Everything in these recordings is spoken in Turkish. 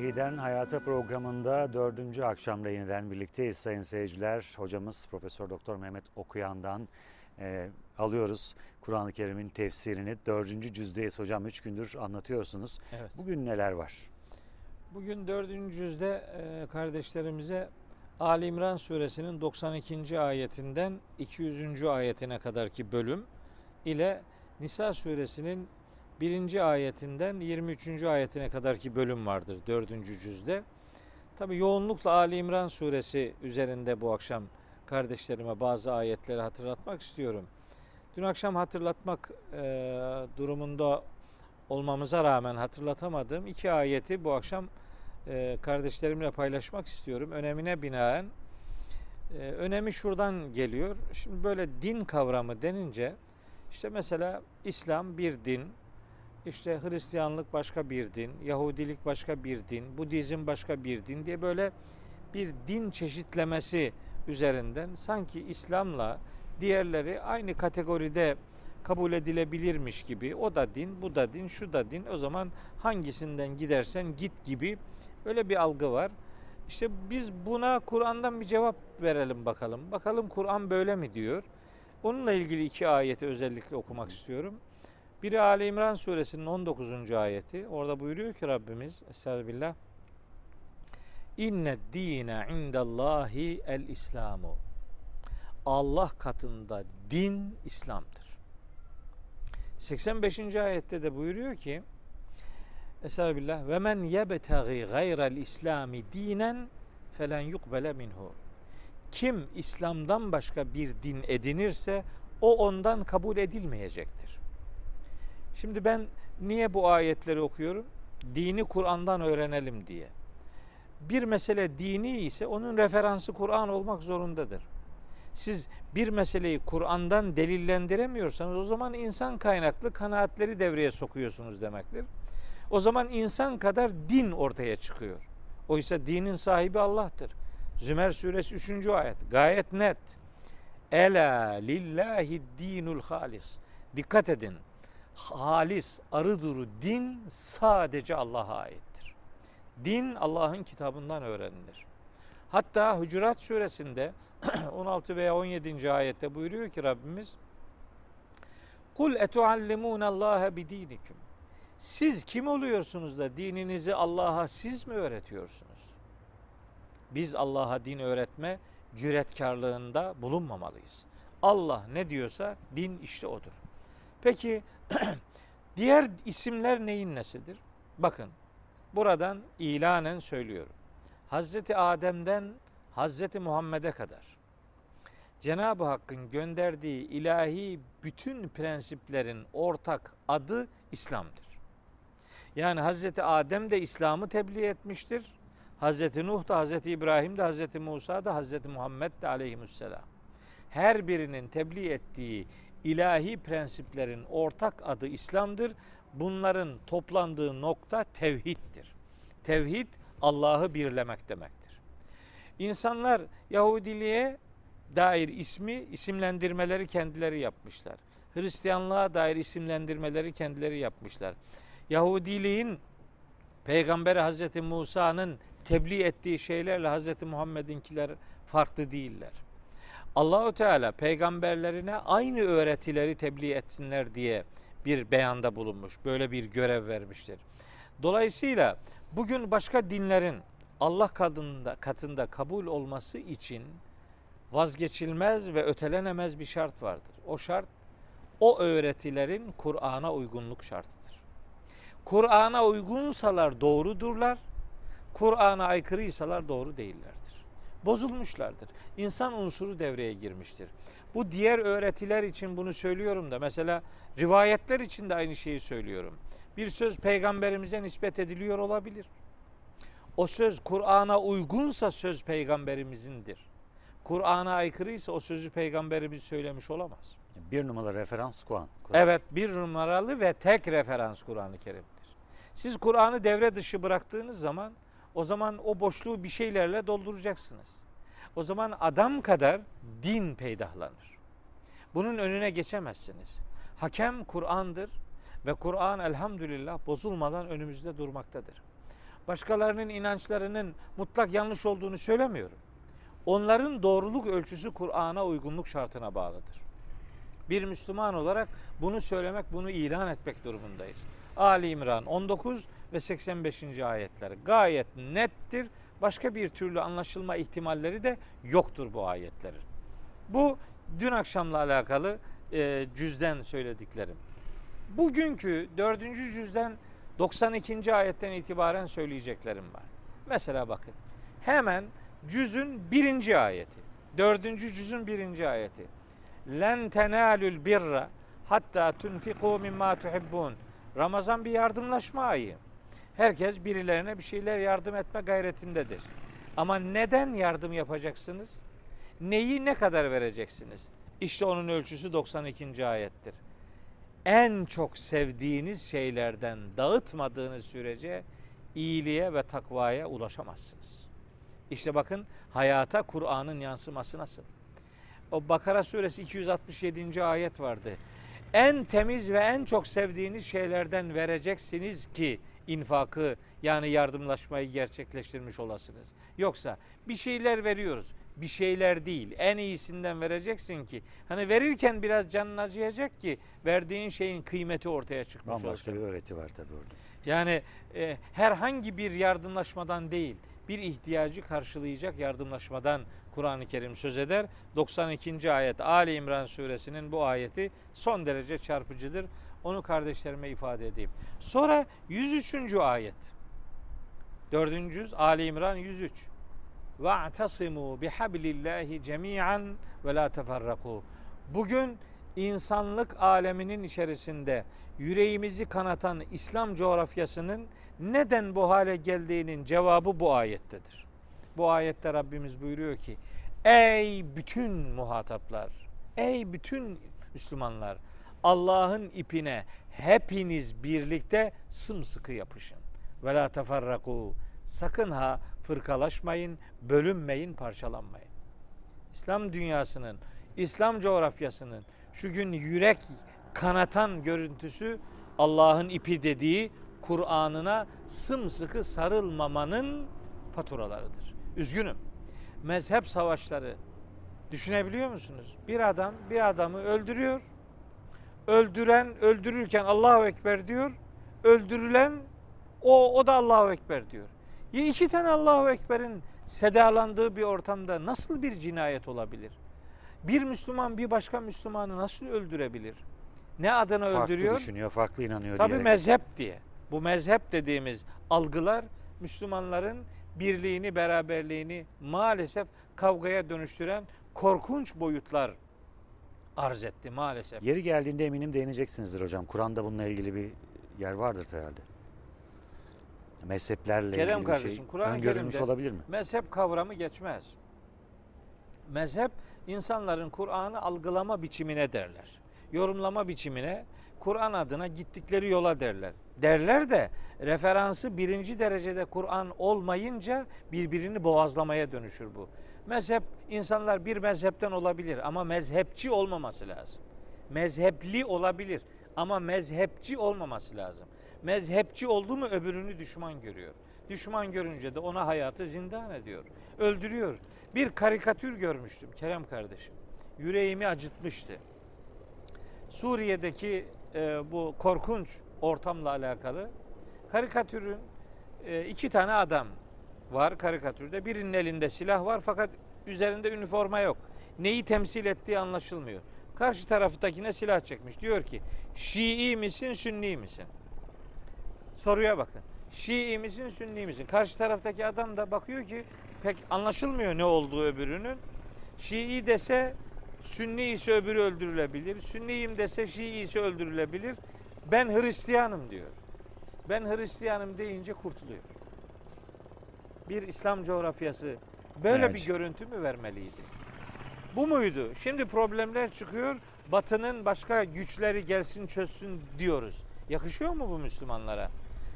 Vahiden Hayata programında dördüncü akşamda yeniden birlikteyiz sayın seyirciler. Hocamız Profesör Doktor Mehmet Okuyan'dan e, alıyoruz Kur'an-ı Kerim'in tefsirini. Dördüncü cüzdeyiz hocam. Üç gündür anlatıyorsunuz. Evet. Bugün neler var? Bugün dördüncü yüzde e, kardeşlerimize Ali İmran suresinin 92. ayetinden 200. ayetine kadarki bölüm ile Nisa suresinin 1. ayetinden 23. ayetine kadarki bölüm vardır dördüncü cüzde. Tabi yoğunlukla Ali İmran suresi üzerinde bu akşam kardeşlerime bazı ayetleri hatırlatmak istiyorum. Dün akşam hatırlatmak e, durumunda olmamıza rağmen hatırlatamadığım iki ayeti bu akşam e, kardeşlerimle paylaşmak istiyorum. Önemine binaen e, önemi şuradan geliyor. Şimdi böyle din kavramı denince işte mesela İslam bir din, işte Hristiyanlık başka bir din, Yahudilik başka bir din, Budizm başka bir din diye böyle bir din çeşitlemesi üzerinden sanki İslam'la diğerleri aynı kategoride kabul edilebilirmiş gibi o da din, bu da din, şu da din. O zaman hangisinden gidersen git gibi öyle bir algı var. İşte biz buna Kur'an'dan bir cevap verelim bakalım. Bakalım Kur'an böyle mi diyor? Onunla ilgili iki ayeti özellikle okumak istiyorum. Biri Ali İmran suresinin 19. ayeti. Orada buyuruyor ki Rabbimiz Estağfirullah. İnne dine indallahi el İslamu. Allah katında din İslam'dır. 85. ayette de buyuruyor ki Estağfirullah ve men yebtagi gayrel İslami dinen felen yukbele minhu. Kim İslam'dan başka bir din edinirse o ondan kabul edilmeyecektir. Şimdi ben niye bu ayetleri okuyorum? Dini Kur'an'dan öğrenelim diye. Bir mesele dini ise onun referansı Kur'an olmak zorundadır. Siz bir meseleyi Kur'an'dan delillendiremiyorsanız o zaman insan kaynaklı kanaatleri devreye sokuyorsunuz demektir. O zaman insan kadar din ortaya çıkıyor. Oysa dinin sahibi Allah'tır. Zümer suresi 3. ayet gayet net. Ela lillahi dinul halis. Dikkat edin. Halis, arı duru din sadece Allah'a aittir. Din Allah'ın kitabından öğrenilir. Hatta Hucurat suresinde 16 veya 17. ayette buyuruyor ki Rabbimiz Kul etuallimûne Allah'a bidinikum. Siz kim oluyorsunuz da dininizi Allah'a siz mi öğretiyorsunuz? Biz Allah'a din öğretme cüretkarlığında bulunmamalıyız. Allah ne diyorsa din işte odur. Peki diğer isimler neyin nesidir? Bakın buradan ilanen söylüyorum. Hazreti Adem'den Hazreti Muhammed'e kadar Cenab-ı Hakk'ın gönderdiği ilahi bütün prensiplerin ortak adı İslam'dır. Yani Hazreti Adem de İslam'ı tebliğ etmiştir. Hazreti Nuh da, Hazreti İbrahim de, Hazreti Musa da, Hazreti Muhammed de aleyhisselam. Her birinin tebliğ ettiği ilahi prensiplerin ortak adı İslam'dır. Bunların toplandığı nokta tevhiddir. Tevhid Allah'ı birlemek demektir. İnsanlar Yahudiliğe dair ismi, isimlendirmeleri kendileri yapmışlar. Hristiyanlığa dair isimlendirmeleri kendileri yapmışlar. Yahudiliğin Peygamberi Hazreti Musa'nın tebliğ ettiği şeylerle Hazreti Muhammed'inkiler farklı değiller. Allahu Teala peygamberlerine aynı öğretileri tebliğ etsinler diye bir beyanda bulunmuş. Böyle bir görev vermiştir. Dolayısıyla bugün başka dinlerin Allah katında, katında kabul olması için vazgeçilmez ve ötelenemez bir şart vardır. O şart o öğretilerin Kur'an'a uygunluk şartıdır. Kur'an'a uygunsalar doğrudurlar. Kur'an'a aykırıysalar doğru değillerdir. Bozulmuşlardır. İnsan unsuru devreye girmiştir. Bu diğer öğretiler için bunu söylüyorum da mesela rivayetler için de aynı şeyi söylüyorum. Bir söz peygamberimize nispet ediliyor olabilir. O söz Kur'an'a uygunsa söz peygamberimizindir. Kur'an'a aykırıysa o sözü peygamberimiz söylemiş olamaz. Bir numaralı referans Kur'an. Kur'an. Evet bir numaralı ve tek referans Kur'an-ı Kerim'dir. Siz Kur'an'ı devre dışı bıraktığınız zaman o zaman o boşluğu bir şeylerle dolduracaksınız. O zaman adam kadar din peydahlanır. Bunun önüne geçemezsiniz. Hakem Kur'an'dır ve Kur'an elhamdülillah bozulmadan önümüzde durmaktadır. başkalarının inançlarının mutlak yanlış olduğunu söylemiyorum. Onların doğruluk ölçüsü Kur'an'a uygunluk şartına bağlıdır. Bir Müslüman olarak bunu söylemek, bunu ilan etmek durumundayız. Ali İmran 19 ve 85. ayetler gayet nettir. Başka bir türlü anlaşılma ihtimalleri de yoktur bu ayetlerin. Bu dün akşamla alakalı e, cüzden söylediklerim. Bugünkü dördüncü cüzden 92. ayetten itibaren söyleyeceklerim var. Mesela bakın hemen cüzün birinci ayeti. Dördüncü cüzün birinci ayeti. Len tenalül birra hatta tunfiku mimma tuhibbun. Ramazan bir yardımlaşma ayı. Herkes birilerine bir şeyler yardım etme gayretindedir. Ama neden yardım yapacaksınız? Neyi ne kadar vereceksiniz? İşte onun ölçüsü 92. ayettir. En çok sevdiğiniz şeylerden dağıtmadığınız sürece iyiliğe ve takvaya ulaşamazsınız. İşte bakın hayata Kur'an'ın yansıması nasıl? O Bakara suresi 267. ayet vardı. En temiz ve en çok sevdiğiniz şeylerden vereceksiniz ki infakı yani yardımlaşmayı gerçekleştirmiş olasınız. Yoksa bir şeyler veriyoruz. Bir şeyler değil. En iyisinden vereceksin ki hani verirken biraz canın acıyacak ki verdiğin şeyin kıymeti ortaya çıkmış Bambaşka olsun. bir öğreti var tabii orada. Yani e, herhangi bir yardımlaşmadan değil, bir ihtiyacı karşılayacak yardımlaşmadan Kur'an-ı Kerim söz eder. 92. ayet Ali İmran suresinin bu ayeti son derece çarpıcıdır. Onu kardeşlerime ifade edeyim. Sonra 103. ayet. 4. cüz Ali İmran 103. Ve'tasimu bihablillahi cemi'an ve la teferraku. Bugün insanlık aleminin içerisinde yüreğimizi kanatan İslam coğrafyasının neden bu hale geldiğinin cevabı bu ayettedir. Bu ayette Rabbimiz buyuruyor ki Ey bütün muhataplar, ey bütün Müslümanlar Allah'ın ipine hepiniz birlikte sımsıkı yapışın. Ve la teferraku. Sakın ha fırkalaşmayın, bölünmeyin, parçalanmayın. İslam dünyasının, İslam coğrafyasının şu gün yürek kanatan görüntüsü Allah'ın ipi dediği Kur'an'ına sımsıkı sarılmamanın faturalarıdır. Üzgünüm. Mezhep savaşları düşünebiliyor musunuz? Bir adam bir adamı öldürüyor. Öldüren öldürürken Allahu Ekber diyor. Öldürülen o, o da Allahu Ekber diyor. Ya iki tane Allahu Ekber'in sedalandığı bir ortamda nasıl bir cinayet olabilir? Bir Müslüman bir başka Müslümanı nasıl öldürebilir? Ne adına Farklı öldürüyor? düşünüyor, farklı inanıyor Tabi diyerek. mezhep diye. Bu mezhep dediğimiz algılar Müslümanların birliğini, beraberliğini maalesef kavgaya dönüştüren korkunç boyutlar arz etti maalesef. Yeri geldiğinde eminim değineceksinizdir hocam. Kur'an'da bununla ilgili bir yer vardır herhalde. Mezheplerle Kerem ilgili bir kardeşim, şey Kur'an-ı öngörülmüş olabilir mi? Mezhep kavramı geçmez. Mezhep insanların Kur'an'ı algılama biçimine derler. Yorumlama biçimine, Kur'an adına gittikleri yola derler. Derler de referansı birinci derecede Kur'an olmayınca birbirini boğazlamaya dönüşür bu. Mezhep, insanlar bir mezhepten olabilir ama mezhepçi olmaması lazım. Mezhepli olabilir ama mezhepçi olmaması lazım. Mezhepçi oldu mu öbürünü düşman görüyor. Düşman görünce de ona hayatı zindan ediyor. Öldürüyor. Bir karikatür görmüştüm Kerem kardeşim. Yüreğimi acıtmıştı. Suriye'deki e, bu korkunç ortamla alakalı karikatürün e, iki tane adam var karikatürde. Birinin elinde silah var fakat üzerinde üniforma yok. Neyi temsil ettiği anlaşılmıyor. Karşı taraftakine silah çekmiş. Diyor ki Şii misin, Sünni misin? Soruya bakın. Şii misin, Sünni misin? Karşı taraftaki adam da bakıyor ki pek anlaşılmıyor ne olduğu öbürünün. Şii dese Sünni ise öbürü öldürülebilir. Sünniyim dese Şii ise öldürülebilir. Ben Hristiyanım diyor. Ben Hristiyanım deyince kurtuluyor. Bir İslam coğrafyası böyle Evet. bir görüntü mü vermeliydi? Bu muydu? Şimdi problemler çıkıyor. Batı'nın başka güçleri gelsin çözsün diyoruz. Yakışıyor mu bu Müslümanlara?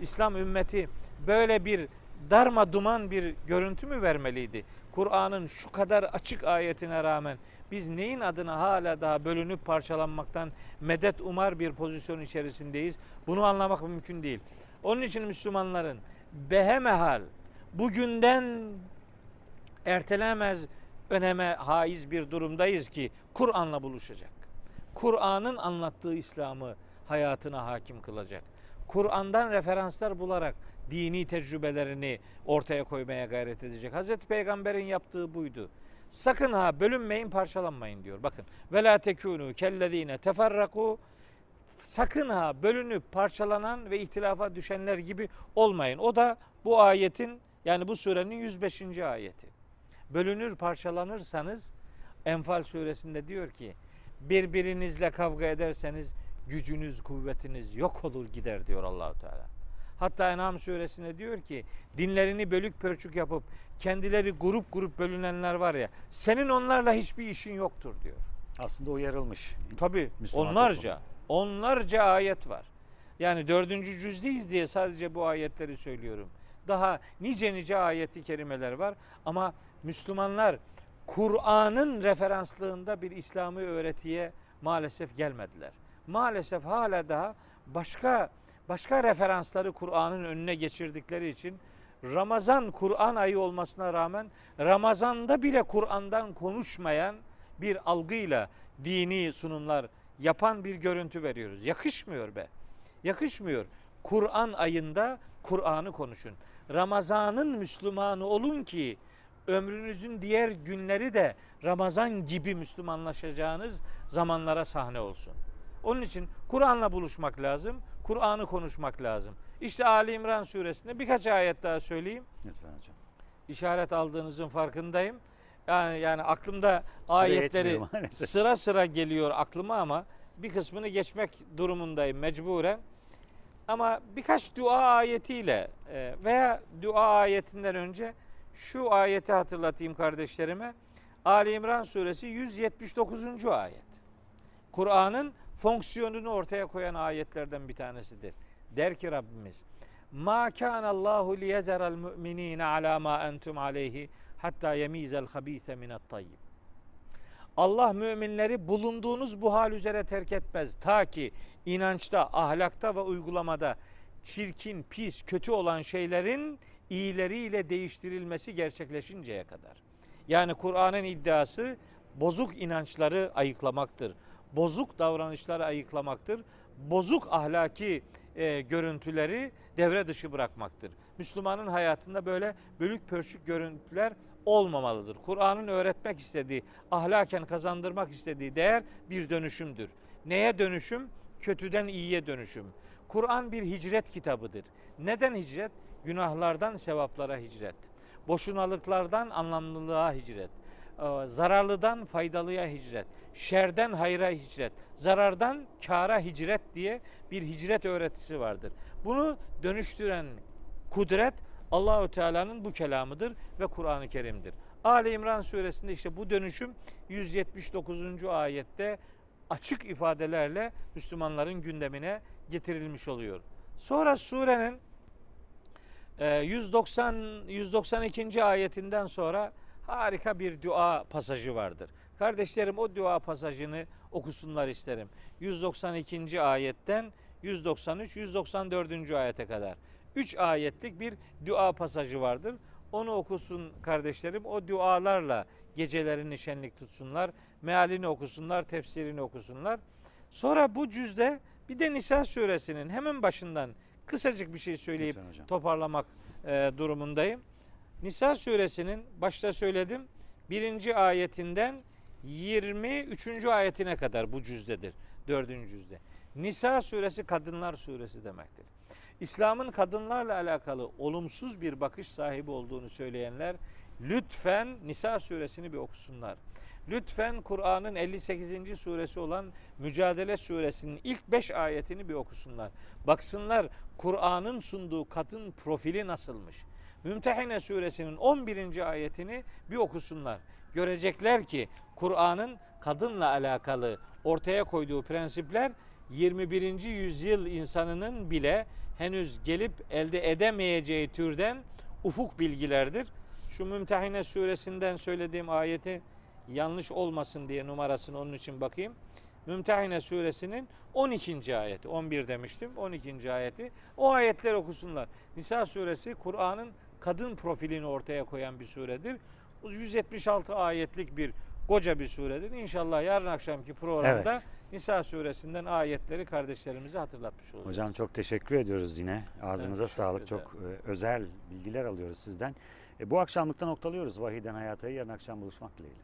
İslam ümmeti böyle bir darma duman bir görüntü mü vermeliydi? Kur'an'ın şu kadar açık ayetine rağmen biz neyin adına hala daha bölünüp parçalanmaktan medet umar bir pozisyon içerisindeyiz? Bunu anlamak mümkün değil. Onun için Müslümanların behemehal bugünden ertelemez öneme haiz bir durumdayız ki Kur'an'la buluşacak. Kur'an'ın anlattığı İslam'ı hayatına hakim kılacak. Kur'an'dan referanslar bularak dini tecrübelerini ortaya koymaya gayret edecek. Hazreti Peygamber'in yaptığı buydu. Sakın ha bölünmeyin, parçalanmayın diyor. Bakın. Ve la tekunu kellezine teferraku sakın ha bölünüp parçalanan ve ihtilafa düşenler gibi olmayın. O da bu ayetin yani bu surenin 105. ayeti. Bölünür parçalanırsanız Enfal suresinde diyor ki birbirinizle kavga ederseniz gücünüz kuvvetiniz yok olur gider diyor Allahu Teala. Hatta En'am suresinde diyor ki dinlerini bölük pörçük yapıp kendileri grup grup bölünenler var ya senin onlarla hiçbir işin yoktur diyor. Aslında uyarılmış. Tabi onlarca onlarca ayet var. Yani dördüncü cüzdeyiz diye sadece bu ayetleri söylüyorum. Daha nice nice ayeti kerimeler var ama Müslümanlar Kur'an'ın referanslığında bir İslami öğretiye maalesef gelmediler. Maalesef hala daha başka başka referansları Kur'an'ın önüne geçirdikleri için Ramazan Kur'an ayı olmasına rağmen Ramazan'da bile Kur'an'dan konuşmayan bir algıyla dini sunumlar yapan bir görüntü veriyoruz. Yakışmıyor be. Yakışmıyor. Kur'an ayında Kur'an'ı konuşun. Ramazan'ın Müslümanı olun ki ömrünüzün diğer günleri de Ramazan gibi Müslümanlaşacağınız zamanlara sahne olsun. Onun için Kur'an'la buluşmak lazım. Kur'an'ı konuşmak lazım. İşte Ali İmran suresinde birkaç ayet daha söyleyeyim. Lütfen hocam. İşaret aldığınızın farkındayım. Yani yani aklımda Süre ayetleri sıra sıra geliyor aklıma ama bir kısmını geçmek durumundayım mecburen. Ama birkaç dua ayetiyle e, veya dua ayetinden önce şu ayeti hatırlatayım kardeşlerime. Ali İmran suresi 179. ayet. Kur'an'ın fonksiyonunu ortaya koyan ayetlerden bir tanesidir. Der ki Rabbimiz Ma kana Allahu liyezeral mu'minina ala ma entum aleyhi hatta yemizel habise minat tayyib. Allah müminleri bulunduğunuz bu hal üzere terk etmez. Ta ki inançta, ahlakta ve uygulamada çirkin, pis, kötü olan şeylerin iyileriyle değiştirilmesi gerçekleşinceye kadar. Yani Kur'an'ın iddiası bozuk inançları ayıklamaktır. Bozuk davranışları ayıklamaktır. Bozuk ahlaki e, görüntüleri devre dışı bırakmaktır. Müslümanın hayatında böyle bölük pörçük görüntüler olmamalıdır. Kur'an'ın öğretmek istediği, ahlaken kazandırmak istediği değer bir dönüşümdür. Neye dönüşüm? Kötüden iyiye dönüşüm. Kur'an bir hicret kitabıdır. Neden hicret? Günahlardan sevaplara hicret. Boşunalıklardan anlamlılığa hicret. Ee, Zararlıdan faydalıya hicret. Şerden hayra hicret. Zarardan kara hicret diye bir hicret öğretisi vardır. Bunu dönüştüren kudret Allahü Teala'nın bu kelamıdır ve Kur'an-ı Kerim'dir. Ali İmran suresinde işte bu dönüşüm 179. ayette açık ifadelerle Müslümanların gündemine getirilmiş oluyor. Sonra surenin e, 190 192. ayetinden sonra harika bir dua pasajı vardır. Kardeşlerim o dua pasajını okusunlar isterim. 192. ayetten 193 194. ayete kadar. 3 ayetlik bir dua pasajı vardır. Onu okusun kardeşlerim. O dualarla gecelerini şenlik tutsunlar. Mealini okusunlar, tefsirini okusunlar. Sonra bu cüzde bir de Nisa suresinin hemen başından kısacık bir şey söyleyip toparlamak e, durumundayım. Nisa suresinin başta söyledim birinci ayetinden 23. ayetine kadar bu cüzdedir. Dördüncü cüzde. Nisa suresi kadınlar suresi demektir. İslam'ın kadınlarla alakalı olumsuz bir bakış sahibi olduğunu söyleyenler lütfen Nisa suresini bir okusunlar. Lütfen Kur'an'ın 58. suresi olan Mücadele suresinin ilk 5 ayetini bir okusunlar. Baksınlar Kur'an'ın sunduğu kadın profili nasılmış. Mümtehine suresinin 11. ayetini bir okusunlar. Görecekler ki Kur'an'ın kadınla alakalı ortaya koyduğu prensipler 21. yüzyıl insanının bile henüz gelip elde edemeyeceği türden ufuk bilgilerdir. Şu Mümtehine suresinden söylediğim ayeti yanlış olmasın diye numarasını onun için bakayım. Mümtehine suresinin 12. ayeti. 11 demiştim. 12. ayeti. O ayetleri okusunlar. Nisa suresi Kur'an'ın kadın profilini ortaya koyan bir suredir. Bu 176 ayetlik bir koca bir suredir. İnşallah yarın akşamki programda Evet. Nisa suresinden ayetleri kardeşlerimize hatırlatmış olacağız. Hocam çok teşekkür ediyoruz yine. Ağzınıza Evet, sağlık. güzel. Çok e, özel bilgiler alıyoruz sizden. E, bu akşamlıkta noktalıyoruz. Vahiden Hayata'yı yarın akşam buluşmak dileğiyle.